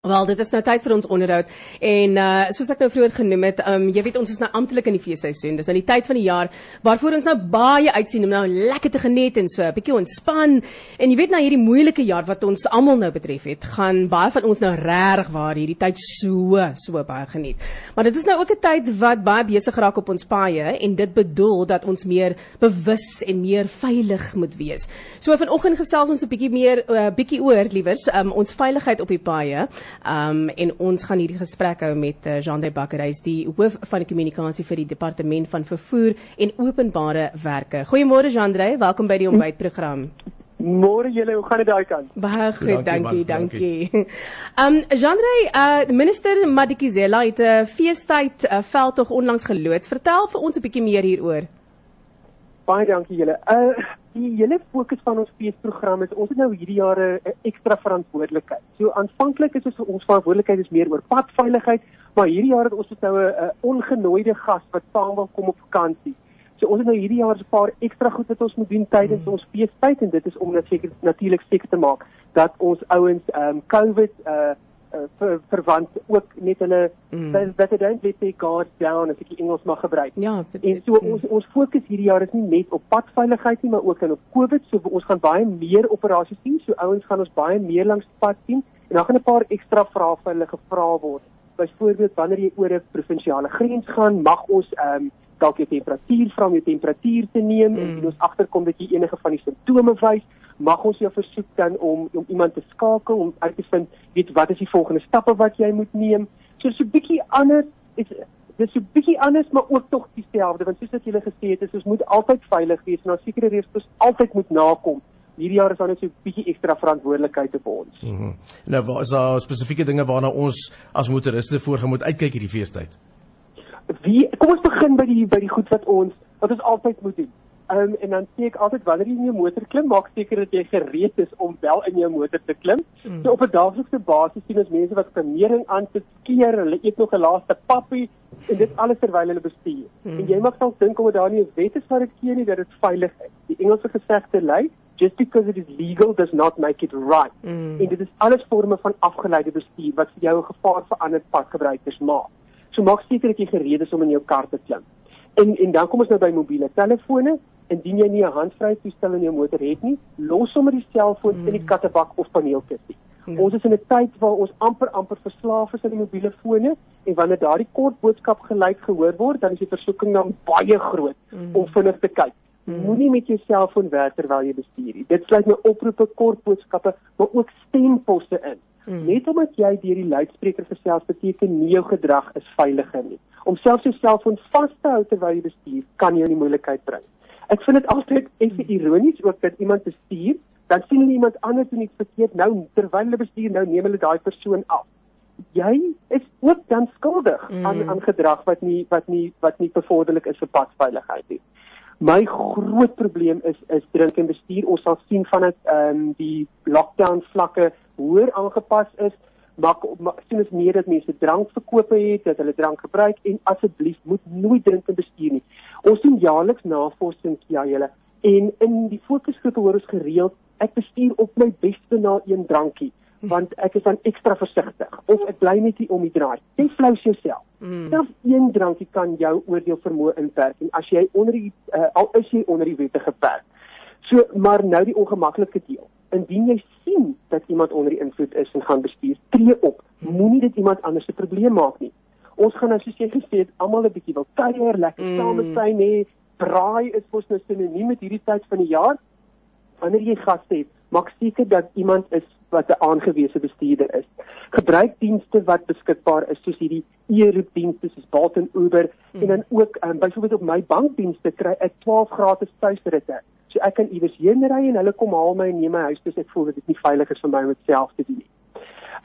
Wel, dit is nou tyd vir ons onderhoud en uh soos ek nou vroeër genoem het, um jy weet ons is nou amptelik in die feesseisoen. Dis nou die tyd van die jaar waarvoor ons nou baie uitsien om nou lekker te geniet en so 'n bietjie ontspan. En jy weet nou hierdie moeilike jaar wat ons almal nou betref het, gaan baie van ons nou regtig waar hierdie tyd so so baie geniet. Maar dit is nou ook 'n tyd wat baie besig raak op ons paaie en dit bedoel dat ons meer bewus en meer veilig moet wees. So vanoggend gesels ons 'n bietjie meer 'n uh, bietjie oor liewers um ons veiligheid op die paaie. Um en ons gaan hierdie gesprek hou met uh, Jean de Bakker, hy is die hoof van kommunikasie vir die departement van vervoer en openbare werke. Goeiemôre Jean de, welkom by die ontbytprogram. Môre julle, hoe gaan dit daai kant? Baie goed, dankie, dankie. Um Jean de, uh minister Madikizela het 'n uh, feestyd uh, veldtog onlangs geloods. Vertel vir ons 'n bietjie meer hieroor. Baie dankie julle. Uh die hele fokus van ons feesprogram is ons het nou hierdie jaar 'n ekstra verantwoordelikheid. So aanvanklik is ons verantwoordelikheid is meer oor padveiligheid, maar hierdie jaar het ons nou 'n ongenooide gas wat saam wil kom op vakansie. So ons het nou hierdie jaar 'n paar ekstra goed wat ons moet doen tydens hmm. ons feestyd en dit is om net seker natuurlik seker te maak dat ons ouens ehm um, COVID uh uh, ver, verwant ook net hulle mm. that they don't let their guard down as ek Engels mag gebruik. Ja, en so mm. ons ons fokus hierdie jaar is nie net op padveiligheid nie, maar ook dan op COVID. So ons gaan baie meer operasies sien. So ouens gaan ons baie meer langs pad sien en dan gaan 'n paar ekstra vrae vir hulle gevra word. Byvoorbeeld wanneer jy oor 'n provinsiale grens gaan, mag ons ehm um, dalk jou temperatuur vra om jou temperatuur te neem mm. en ons agterkom dat jy enige van die simptome wys mag ons jou versoek dan om om iemand te skakel om uit te vind weet wat is die volgende stappe wat jy moet neem. So so 'n bietjie anders is dis 'n bietjie anders maar ook tog dieselfde want soos wat julle gesê het is ons moet altyd veilig wees en ons sekere reëls altyd moet nakom. Hierdie jaar is daar net so 'n bietjie ekstra verantwoordelikheid op ons. Mm -hmm. Nou waar is daar spesifieke dinge waarna ons as motoriste voor moet uitkyk hierdie feestyd? Wie kom ons begin by die by die goed wat ons wat ons altyd moet doen. Um, en dan sê ek altyd wanneer jy in jou motor klim, maak seker dat jy gereed is om wel in jou motor te klim. Mm. So op 'n daaglikse basis sien ons mense wat vermering aan te skeer, hulle eet nog 'n laaste pappie en dit alles terwyl hulle bestuur. Mm. En jy mag dalk dink omdat daar nie 'n wet is wat dit keer nie dat dit veilig is. Die Engelse gesegde lei, just because it is legal does not make it right. Mm. En dit is alles forme van afgeleide bestuur wat vir jou 'n gevaar vir ander padgebruikers maak. So maak seker dat jy gereed is om in jou kar te klim. En en dan kom ons nou by mobiele telefone indien jy nie 'n handvrye toestel in jou motor het nie, los sommer die selfoon mm. in die kattebak of paneelkussie. Ja. Ons is in 'n tyd waar ons amper amper verslaaf is aan die mobiele fone en wanneer daardie kort boodskap geluid gehoor word, dan is die versoeking dan baie groot mm. om vinnig te kyk. Mm. Moenie met jou selfoon werk terwyl jy bestuur nie. Dit sluit nou oproepe, kort boodskappe, maar ook stemposse in. Mm. Net omdat jy deur die luidspreker gesels beteken nie jou gedrag is veiliger nie. Om selfs jou selfoon vas te hou terwyl jy bestuur, kan jou in die moeilikheid bring. Ek vind dit altyd effe ironies ook dat iemand bestuur, dan sien hulle iemand anders doen iets verkeerd, nou terwyl hulle bestuur, nou neem hulle daai persoon af. Jy is ook dan skuldig mm. aan aan gedrag wat nie wat nie wat nie bevorderlik is vir padveiligheid nie. My groot probleem is is drink en bestuur. Ons sal sien van dit ehm um, die lockdown vlakke hoër aangepas is maak sien ons meer dat mense drank verkoop het, dat hulle drank gebruik en asseblief moet nooit drink en bestuur nie. Ons doen jaarliks navorsing ja julle en in die fokusgroepe hoor ons gereeld ek bestuur op my beste na een drankie want ek is dan ekstra versigtig of ek bly net hier om die draai. Jy flous jouself. Mm. Selfs een drankie kan jou oordeel vermoë inperk en as jy onder die uh, al is jy onder die wette geperk. So maar nou die ongemaklike deel indien jy sien dat iemand onder die invloed is en gaan bestuur, tree op. Moenie dit iemand anders se probleem maak nie. Ons gaan nou soos jy gesê het, almal 'n bietjie wil kuier, lekker mm. saam wees, nê. Braai is mos nou sinoniem met hierdie tyd van die jaar. Wanneer jy gaste het, maak seker dat iemand is wat 'n aangewese bestuurder is. Gebruik dienste wat beskikbaar is soos hierdie e-roepdienste soos Bolt en Uber mm. en dan ook um, byvoorbeeld op my bankdienste kry ek 12 gratis tuisritte. So ek kan iewers heen ry en hulle kom haal my en neem my huis toe as ek voel dit is nie veilig is vir my om dit self te doen nie.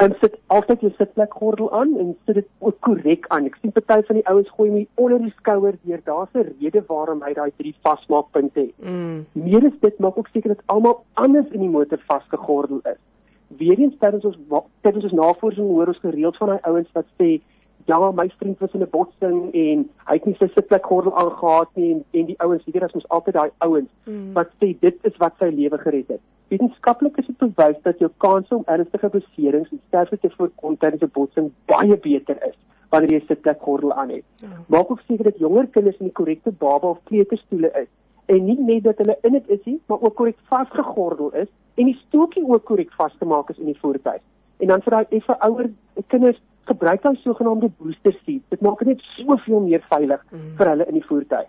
En sit altyd jou sitplek gordel aan en sit dit ook korrek aan. Ek sien party van die ouens gooi my onder die skouer deur. Daar's 'n rede waarom hy daai drie vasmaakpunte het. Mm. Meer is dit maak ook seker dat almal anders in die motor vasgegordel is. Weereens tydens ons tydens ons navorsing hoor ons gereeld van daai ouens wat sê ja, my vriend was in 'n botsing en hy het nie sy sitplek gordel aangetree nie en en die ouens, hierdie is ons altyd daai ouens mm. wat sê dit is wat sy lewe gered het. Wetenskaplik is dit bewys dat jou kans om ernstige beserings en sterfte te voorkom tydens 'n botsing baie beter is wanneer jy 'n sitplekgordel aan het. Ja. Maak ook seker dat jonger kinders in die korrekte baba of kleuterstoele is en nie net dat hulle in dit is nie, maar ook korrek vasgegordel is en die stoeltjie ook korrek vasgemaak is in die voertuig. En dan vir daai effe ouer kinders gebruik dan sogenaamde booster seats. Dit maak dit net soveel meer veilig mm. vir hulle in die voertuig.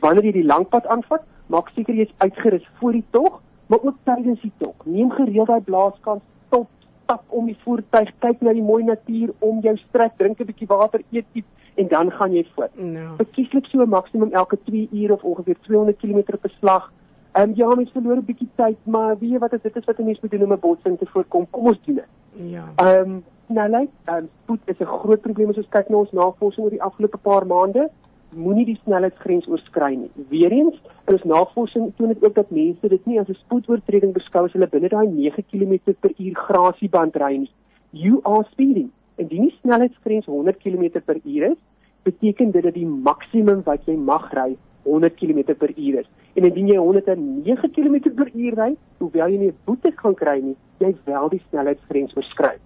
Wanneer jy die langpad aanvat, maak seker jy's uitgerus voor die tog, maar ook tydens die tog. Neem gereeld daai blaaskans stop, stap om die voertuig, kyk na die mooi natuur om jou strek, drink 'n bietjie water, eet iets en dan gaan jy voort. No. Verkieslik so maksimum elke 2 ure of ongeveer 200 km per slag. Ehm um, ja, mens verloor 'n bietjie tyd, maar weet jy wat is dit is wat 'n mens moet doen om 'n botsing te voorkom? Kom ons doen dit. Ja. Ehm um, snelheid, ehm um, spoed is 'n groot probleem as ons kyk na ons navorsing oor die afgelope paar maande moenie die snelheidsgrens oorskry nie. Weereens, ons navorsing toon dit ook dat mense dit nie as 'n spoedoortreding beskou as hulle binne daai 9 km/h grasieband ry nie. You are speeding. En die snelheidsgrens 100 km/h is, beteken dit dat die maksimum wat jy mag ry 100 km/h is. En indien jy 109 km/h ry, hoewel jy nie 'n boete gaan kry nie, jy wel die snelheidsgrens oorskry.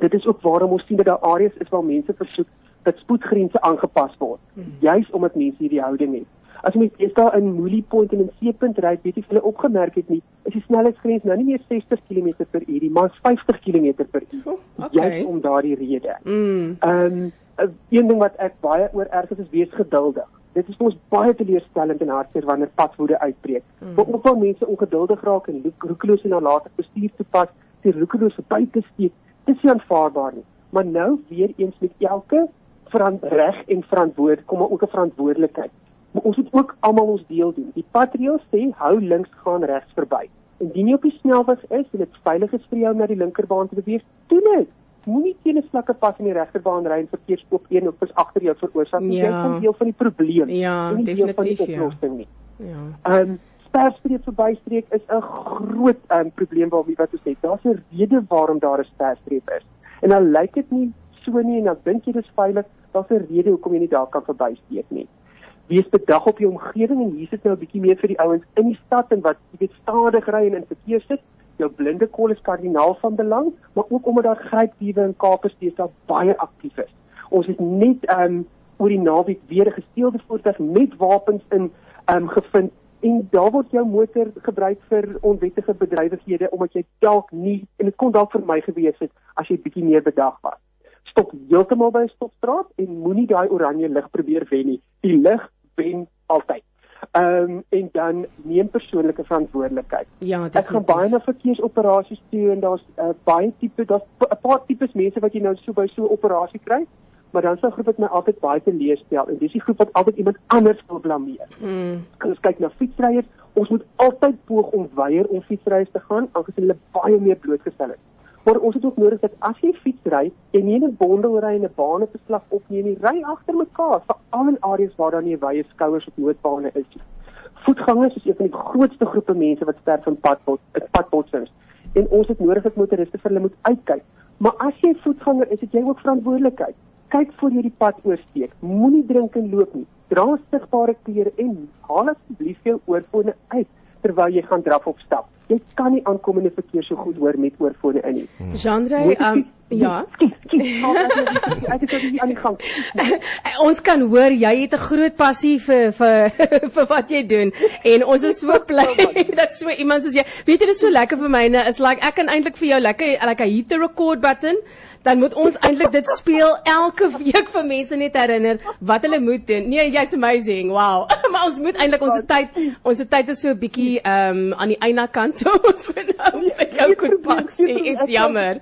Dit is ook waarom ons sien dat daar areas is waar mense versoek dat spoedgrense aangepas word, hmm. juis omdat mense hierdie houding het. As mens eers daar in Moolie Point en in Seepunt ry, weet jy hulle opgemerk het nie, is die snelheidsgrens nou nie meer 60 km/h, maar 50 km/h. Oh, okay. Juis om daardie rede. Mm. Ehm um, een ding wat ek baie oor erg is, is wees geduldig. Dit is ons baie teleurstellend en hartseer wanneer padwoede uitbreek. Mm. Maar ook al mense ongeduldig raak en roekeloos en nalatig bestuur toepas, die roekeloos verby te steek, dis nie aanvaarbaar nie. Maar nou weer eens met elke verant reg en verantwoord kom maar ook 'n verantwoordelikheid. Maar ons moet ook almal ons deel doen. Die patrio sê hou links gaan regs verby. Indien jy op die snelweg is en dit veilig is vir jou om na die linkerbaan te beweeg, doen dit. Moenie teen 'n slakke pas in die regterbaan ry en verkeerskoop een of is agter jou veroorsaak. Ja. Jy is deel van die probleem. Ja, nie definitief van die ja. oplossing nie. Ja. Ehm um, sperstreep verbystreek is 'n groot um, probleem waarby wat ons sê. Daar's 'n rede waarom daar 'n sperstreep is. En dan lyk dit nie so nie en dan dink jy dis veilig, daar's 'n rede hoekom jy nie daar kan verbysteek nie. Wees bedag op jou omgewing en hier sit nou 'n bietjie meer vir die ouens in die stad en wat jy weet stadig ry en in verkeer sit. Jou blinde kol is kardinaal van belang, maar ook omdat daar grypdiewe in Kaapstad steeds daar baie aktief is. Ons het net ehm um, oor die naweek weer 'n gesteelde voertuig met wapens in ehm um, gevind en daar word jou motor gebruik vir onwettige bedrywighede omdat jy dalk nie en dit kon dalk vir my gewees het as jy bietjie meer bedag was stop heeltemal by 'n stopstraat en moenie daai oranje lig probeer wen nie. Die lig wen altyd. Ehm um, en dan neem persoonlike verantwoordelikheid. Ja, ek gaan baie na verkeersoperasies toe en daar's uh, baie tipe daar's 'n paar tipes mense wat jy nou so by so 'n operasie kry, maar dan sou groep wat my altyd baie teleurstel en dis die groep wat altyd iemand anders wil blameer. Mm. Ons kyk na fietsryers, ons moet altyd poog om weier om fietsryers te gaan aangesien hulle baie meer blootgestel is. Maar ons het ook nodig dat as jy fiets ry, jy nie 'n bondel ry en 'n bane beslag opneem nie, ry agter mekaar, veral in areas waar daar nie wye skouers of noodbane is nie. Voetgangers is een van die grootste groepe mense wat sterf van padbot, padbotsings. En ons het nodig dat motoriste vir hulle moet uitkyk. Maar as jy voetganger is, het jy ook verantwoordelikheid. Kyk voor jy die pad oorsteek. Moenie drink en loop nie. Dra sigbare klere en haal asseblief jou oorfone uit terwyl jy gaan draf of stap jy kan nie aankomende verkeer so goed hoor met oorfone in nie. Genre, um, ja. Ek het dit aan die gang. ons kan hoor jy het 'n groot passie vir vir vir wat jy doen en ons is so bly dat so iemand soos jy, weet jy dit is so lekker vir myne is like ek kan eintlik vir jou lekker like 'n hit the record button dan moet ons eintlik dit speel elke week vir mense net herinner wat hulle moet doen. Nee, jy's amazing. Wow. maar ons moet eintlik ons tyd ons tyd is so 'n bietjie ehm um, aan die eina kant so ons moet nou vir jou kon pak sê. Dit's jammer.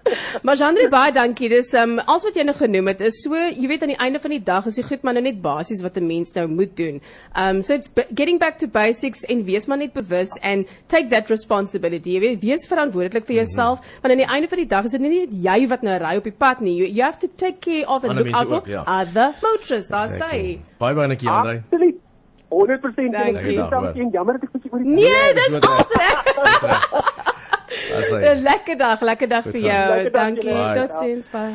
maar Jandre baie dankie. Dis um alles wat jy nou genoem het is so, jy weet aan die einde van die dag is die goed maar nou net basies wat 'n mens nou moet doen. Um so it's getting back to basics en wees maar net bewus and take that responsibility. Jy weet, wees verantwoordelik vir jouself mm -hmm. want aan die einde van die dag is dit nie net jy wat nou ry op die pad nie. You, you have to take care of and look out for ja. other motorists. That's say. Bye bye Nikki Andre. Absoluut. 100% dankie. Jammer dat ek vir jou Nee, dis awesome. 'n lekker dag, lekker dag vir jou. Dankie. Totsiens. Bye.